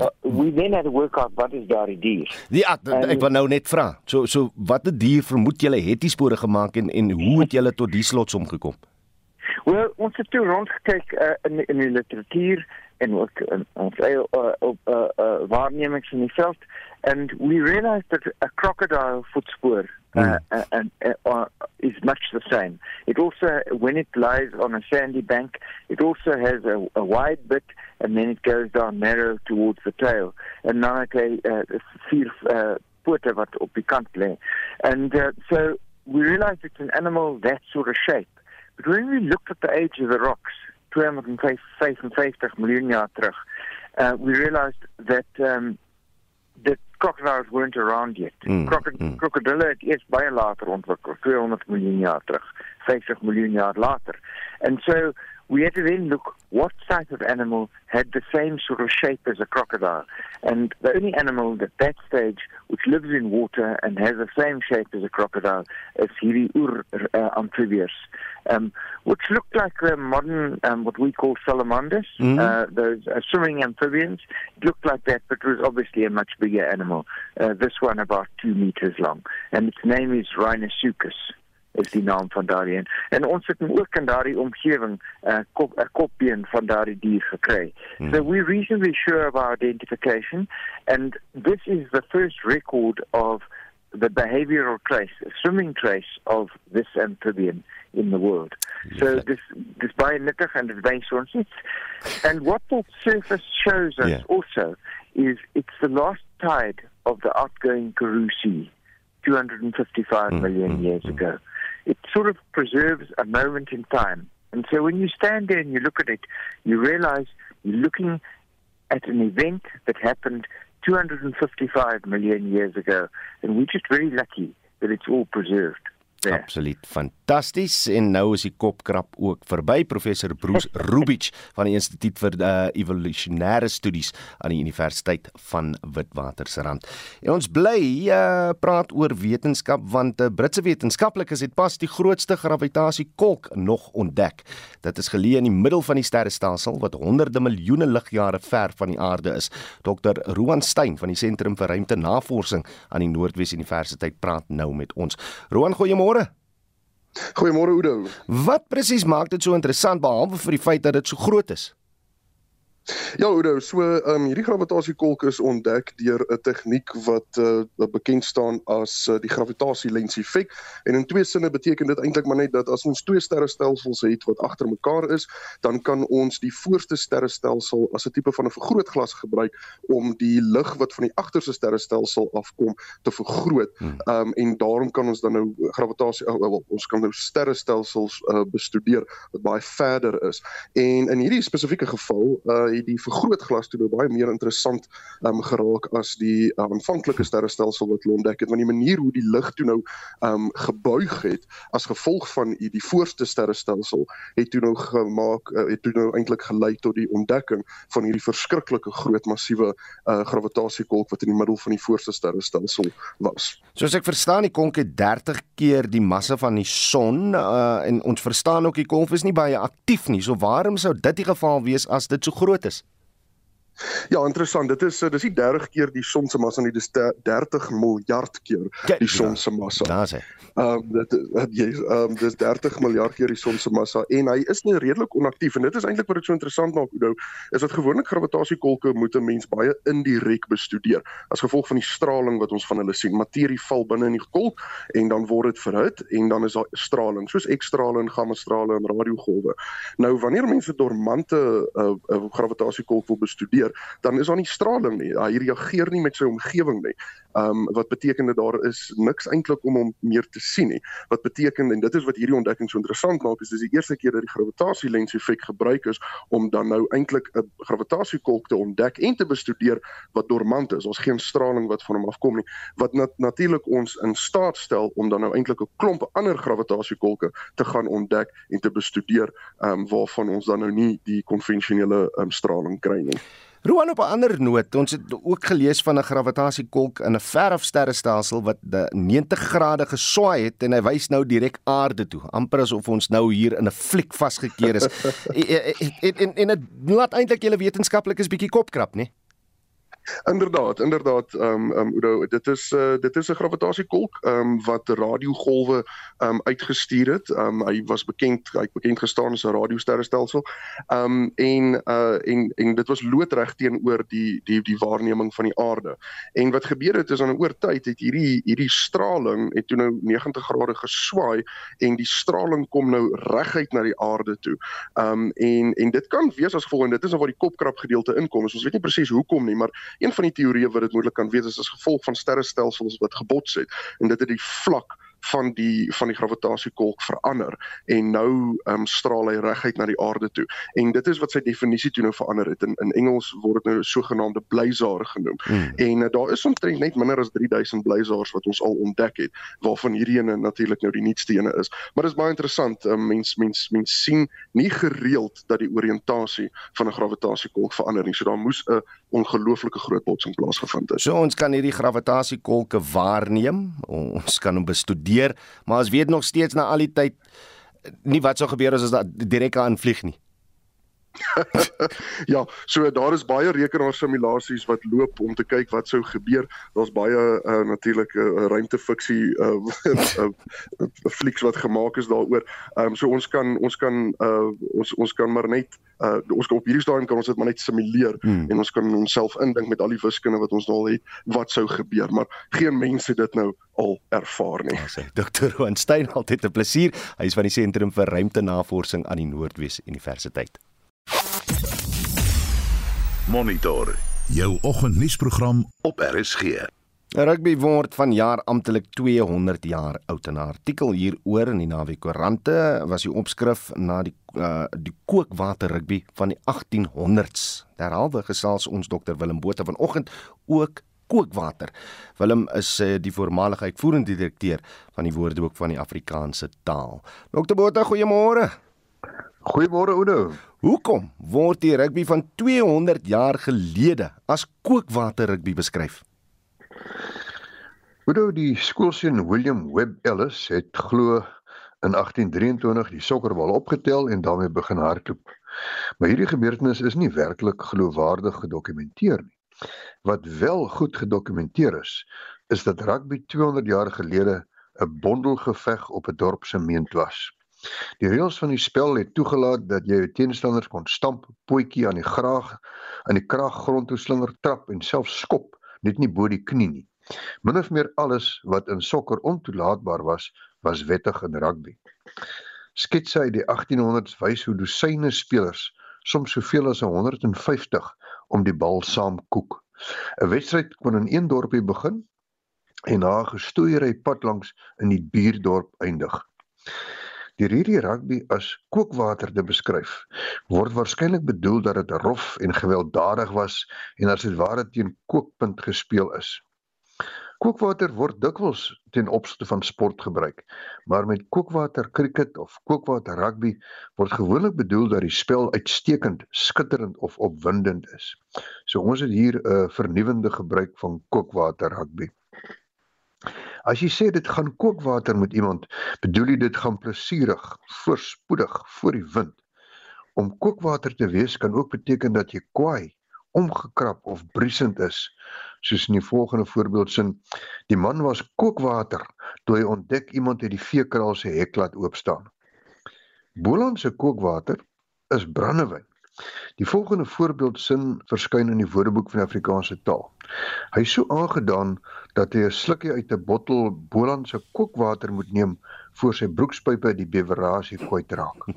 [SPEAKER 14] uh, we then had to work out wat is daardie dier.
[SPEAKER 2] Ja, ek wil nou net vra. So so watter dier vermoed julle het die spore gemaak en en hoe het julle tot die slotsom gekom?
[SPEAKER 14] Wel, ons het toe rondgekyk uh, in in die literatuur ook in ons uh, uh, uh, waarnemings in die veld and we realized that a crocodile footspoor uh, uh, uh, uh, is much the same. It also, when it lies on a sandy bank, it also has a, a wide bit and then it goes down narrow towards the tail. And het hy uh, vier uh, pote wat op die kant lê. And uh, so we realized it's an animal that sort of shape. But when we looked at the age of the rocks, 255 miljoen jaar terug, uh, we realized that um, the crocodiles weren't around yet.
[SPEAKER 2] Mm,
[SPEAKER 14] Crocod
[SPEAKER 2] mm.
[SPEAKER 14] Krokodille het eers baie later ontwikkel, 200 miljoen jaar terug, 50 miljoen jaar later. And so we had to then look what type of animal had the same sort of shape as a crocodile. And the only animal at that stage which lives in water and has the same shape as a crocodile is hierdie oer uh, amphibians, um, which looked like uh, modern, um, what we call salamanders,
[SPEAKER 2] Mhm.
[SPEAKER 14] uh, those uh, swimming amphibians. It looked like that, but it was obviously a much bigger animal. Uh, this one about two meters long. And its name is Rhinosuchus. Is die naam van daardie een. En ons het ook in daardie omgewing 'n uh, kop 'n kopbeen van daardie dier gekry.
[SPEAKER 2] Hmm.
[SPEAKER 14] So we're reasonably sure of our identification and this is the first record of the behavioral trace, a swimming trace of this amphibian in the world. So this this nuttig and ons iets. And what that surface shows us
[SPEAKER 2] Yeah.
[SPEAKER 14] also is it's the last tide of the outgoing Karoo Sea 255 million years ago. It sort of preserves a moment in time. And so when you stand there and you look at it, you realize you're looking at an event that happened 255 million years ago. And we're just very lucky that it's all preserved. There.
[SPEAKER 2] Absoluut fantasties en nou is die kopkrap ook verby professor Bruce Rubich van die Instituut vir uh, Evolusionêre Studies aan die Universiteit van Witwatersrand. En ons bly uh, praat oor wetenskap want 'n uh, Britse wetenskaplikes het pas die grootste gravitasie-kolk nog ontdek. Dit is geleë in die middel van die sterrestelsel wat honderde miljoene ligjare ver van die aarde is. Dr. Roan Stein van die Sentrum vir Ruimtenavorsing aan die Noordwes Universiteit praat nou met ons. Roan, goeiemôre.
[SPEAKER 15] Goeiemôre Oudo.
[SPEAKER 2] Wat presies maak dit so interessant behalwe vir die feit dat dit so groot is?
[SPEAKER 15] Ja Oudo, so ehm um, hierdie gravitasiekolk is ontdek deur 'n tegniek wat uh, bekend staan as uh, die gravitasielens-effek. En in twee sinne beteken dit eintlik maar net dat as ons twee sterrestelsels het wat agter mekaar is, dan kan ons die voorste sterrestelsel as 'n tipe van 'n vergrootglas gebruik om die lig wat van die agterste sterrestelsel afkom te vergroot. Ehm um, en daarom kan ons dan nou gravitasie oh, well, ons kan nou sterrestelsels uh, bestudeer wat baie verder is. En in hierdie spesifieke geval uh het die vergrootglas toe baie meer interessant um geraak as die aanvanklike sterrestelsel wat hulle ontdek het want die manier hoe die lig toe nou um gebuig het as gevolg van die, die voorste sterrestelsel het toe nou gemaak uh, het toe nou eintlik gelei tot die ontdekking van hierdie verskriklike groot massiewe uh gravitasiekolk wat in die middel van die voorste sterrestelsel was.
[SPEAKER 2] Soos ek verstaan, die konk het 30 keer die massa van die son uh, en ons verstaan ook die kolk is nie baie aktief nie. So waarom sou dit die geval wees as dit so groot is?
[SPEAKER 15] Ja, interessant. Dit is uh, dis nie 30 keer die son se massa nie, dis de- 30 miljard keer die son se massa.
[SPEAKER 2] Daar's hy.
[SPEAKER 15] Ehm um, dit yes, ehm um, dis 30 miljard keer die son se massa en hy is nie redelik onaktief en dit is eintlik wat dit so interessant maak Oudo, is dat gewoonlik gravitasiekolke moet 'n mens baie indirek bestudeer as gevolg van die straling wat ons van hulle sien. Materie val binne in die kolk en dan word dit verhit en dan is daar straling soos X-strale en gamma-strale en radiogolwe. Nou wanneer mense dormante uh, uh, gravitasiekolk wil bestudeer, dan is daar nie straling nie. Hy reageer nie met sy omgewing nie. Um wat beteken dat daar is niks eintlik om hom meer te sien nie. Wat beteken en dit is wat hierdie ontdekking so interessant maak is dis die eerste keer dat die gravitasielens effek gebruik is om dan nou eintlik 'n gravitasiekolk te ontdek en te bestudeer wat dormant is. Ons geen straling wat van hom afkom nie. Wat nat natuurlik ons in staat stel om dan nou eintlik 'n klomp ander gravitasiekolke te gaan ontdek en te bestudeer um waarvan ons dan nou nie die konvensionele um, straling kry nie.
[SPEAKER 2] Roan op 'n ander noot, ons het ook gelees van 'n gravitasiekolk in 'n veraf sterrestelsel wat de 90 grade geswaai het en hy wys nou direk aarde toe, amper asof ons nou hier in 'n fliek vasgekeer is. en en en dit laat eintlik julle wetenskaplikes bietjie kopkrap, né?
[SPEAKER 15] Inderdaad, inderdaad, ehm um, um, Udo, dit is uh, dit is 'n gravitasiekolk ehm um, wat radiogolwe ehm um, uitgestuur het. Ehm um, hy was bekend, hy het bekend gestaan as 'n radiosterrestelsel. Ehm um, en uh en en dit was loodreg teenoor die die die waarneming van die aarde. En wat gebeur het is aan 'n oor tyd het hierdie hierdie straling het toe nou 90 grade geswaai en die straling kom nou reguit na die aarde toe. Ehm um, en en dit kan wees as gevolg en dit is nou waar die kopkrap gedeelte inkom. Ons weet nie presies hoekom nie, maar een van die teorieë wat dit moontlik kan wees is as gevolg van sterrestelsels wat gebots het. En dit het die vlak van die van die gravitasiekolk verander en nou um, straal hy reguit na die aarde toe. En dit is wat sy definisie toe nou verander het. In in Engels word dit nou sogenaamde blazar genoem. Hmm. En uh, daar is omtrent net minder as 3000 blazars wat ons al ontdek het, waarvan hierdie ene natuurlik nou die nuutste ene is. Maar dit is baie interessant. Um, mens mens mens sien nie gereeld dat die oriëntasie van 'n gravitasiekolk verander nie. So daar moes 'n ongelooflike groot botsing plaasgevind het.
[SPEAKER 2] So ons kan hierdie gravitasiekolke waarneem. Ons kan hom bestudeer gebeur, maar ons weet nog steeds na al die tyd nie wat sou gebeur as ons direk aanvlieg nie.
[SPEAKER 15] ja, so daar is baie rekenaarsimulasies wat loop om te kyk wat sou gebeur. Daar's baie uh, natuurlik 'n uh, ruimtefiksie uh, uh, flieks wat gemaak is daaroor. Ehm um, so ons kan ons kan uh, ons ons kan maar net uh, ons kan op hierdie stadium kan ons dit maar net simuleer hmm. en ons kan onsself indink met al die wiskunde wat ons nou al het wat sou gebeur, maar geen mense dit nou al ervaar nie.
[SPEAKER 2] Sê Dr. Juan Stein altyd 'n plesier. Hy is van die Sentrum vir Ruimtenavorsing aan die Noordwes Universiteit.
[SPEAKER 1] Monitor jou oggendnuusprogram op RSG.
[SPEAKER 2] Rugby word vanjaar amptelik 200 jaar oud en 'n artikel hieroor in die Naweek Koerante was die opskrif na die uh, die kookwater rugby van die 1800s. Derhalwe gesels ons dokter Willem Botha vanoggend ook kookwater. Willem is uh, die voormalige uitvoerende direkteur van die Woordeboek van die Afrikaanse taal. Dokter Botha, goeiemôre.
[SPEAKER 16] Goeiemôre Oudo.
[SPEAKER 2] Hoekom word die rugby van 200 jaar gelede as kookwater rugby beskryf?
[SPEAKER 16] Oudo, die skoolseun William Webb Ellis het glo in 1823 die sokkerbal opgetel en daarmee begin hardloop. Maar hierdie gebeurtenis is nie werklik geloofwaardig gedokumenteer nie. Wat wel goed gedokumenteer is, is dat rugby 200 jaar gelede 'n bondelgeveg op 'n dorp se meent was. Die reëls van die spel het toegelaat dat jy jou teenstanders kon stamp, pootjie aan die graag aan die kraag grond toe slinger trap en self skop, net nie bo die knie nie. Min of meer alles wat in sokker ontoelaatbaar was, was wettig in rugby. Sketse uit die 1800s wys hoe dosyne spelers, soms soveel as 150, om die bal saam koek. 'n Wedstryd kon in een dorpie begin en na 'n gestoeiery pad langs in die buurdorp eindig. Deur hierdie rugby as kookwater te beskryf, word waarskynlik bedoel dat dit rof en gewelddadig was en as dit ware teen kookpunt gespeel is. Kookwater word dikwels ten opsigte van sport gebruik, maar met kookwater kriket of kookwater rugby word gewoonlik bedoel dat die spel uitstekend, skitterend of opwindend is. So ons het hier 'n vernuwende gebruik van kookwater rugby. As jy sê dit gaan kookwater met iemand, bedoel jy dit gaan plesierig, voorspoedig voor die wind. Om kookwater te wees kan ook beteken dat jy kwaai, omgekrap of briesend is. Soos in die volgende voorbeeld sin: Die man was kookwater toe hy ontdek iemand het die veekraal se hek laat oop staan. Boland se kookwater is brandewyn. Die volgende voorbeeldsin verskyn in die Woordeboek van die Afrikaanse taal. Hy is so aangedaan dat hy 'n slukkie uit 'n bottel Boland se kookwater moet neem voor sy broekspype die beverasie kwyt raak.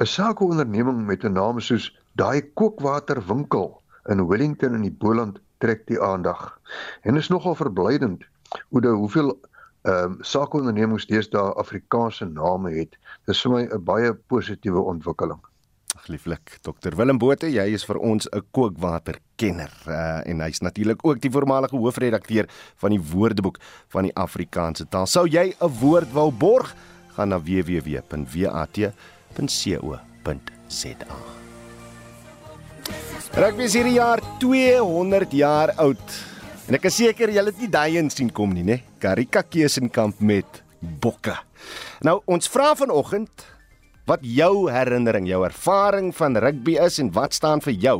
[SPEAKER 16] 'n Sakeonderneming met 'n naam soos daai kookwaterwinkel in Wellington in die Boland trek die aandag. En is nogal verblydend hoe hoeveel ehm um, sakeondernemings deesdae Afrikaanse name het. Dis vir my 'n baie positiewe ontwikkeling.
[SPEAKER 2] Lieflik, Dr Willem Botha, jy is vir ons 'n kookwaterkenner uh, en hy's natuurlik ook die voormalige hoofredakteur van die Woordeboek van die Afrikaanse taal. Sou jy 'n woord wou borg, gaan na www.wat.co.za. Rugby is hierdie jaar 200 jaar oud. En ek is seker julle het nie daai in sien kom nie, né? Karika Keusenkamp met bokke. Nou ons vra vanoggend wat jou herinnering, jou ervaring van rugby is en wat staan vir jou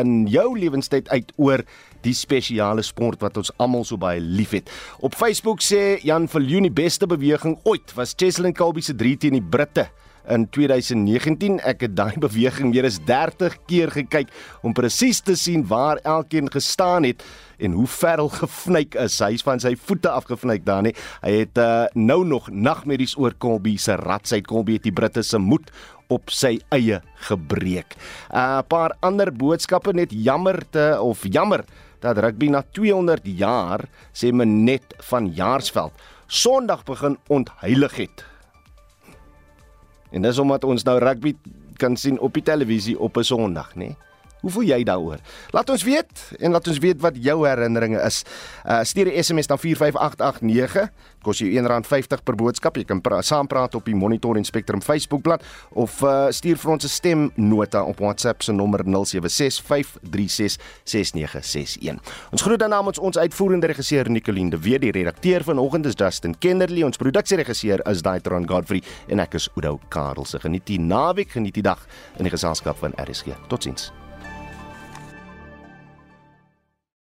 [SPEAKER 2] in jou lewenstyd uit oor die spesiale sport wat ons almal so baie liefhet. Op Facebook sê Jan Viljoen die beste beweging ooit was Cheslin Kolbe se 3 teen die Britte in 2019. Ek het daai beweging meer as 30 keer gekyk om presies te sien waar elkeen gestaan het en hoe ver hy gefnyk is. Hy is van sy voete afgefnyk daar nie. Hy het uh, nou nog nagmerries oor Colby se ratsheid. Colby het die Britte se moed op sy eie gebreek. 'n uh, Paar ander boodskappe net jammer te of jammer dat rugby na 200 jaar sê men net van Jaarsveld Sondag begin ontheilig het. En dis omdat ons nou rugby kan sien op die televisie op 'n Sondag, nê? Nee? Hoe voel jy daaroor? Laat ons weet en laat ons weet wat jou herinneringe is. Uh stuur 'n SMS na 45889. Kos jou R1.50 per boodskap. Jy kan saampraat op die Monitor en Spectrum Facebookblad of uh stuur vir ons 'n stemnota op WhatsApp se nommer 0765366961. Ons groet dan namens ons uitvoerende regisseur Nicoline de Wet, die redakteur vanoggend is Justin Kennerly, ons produksieregisseur is Daitron Godfrey en ek is Udo Karelse. Geniet die naweek, geniet die dag in die geselskap van RSG. Totsiens.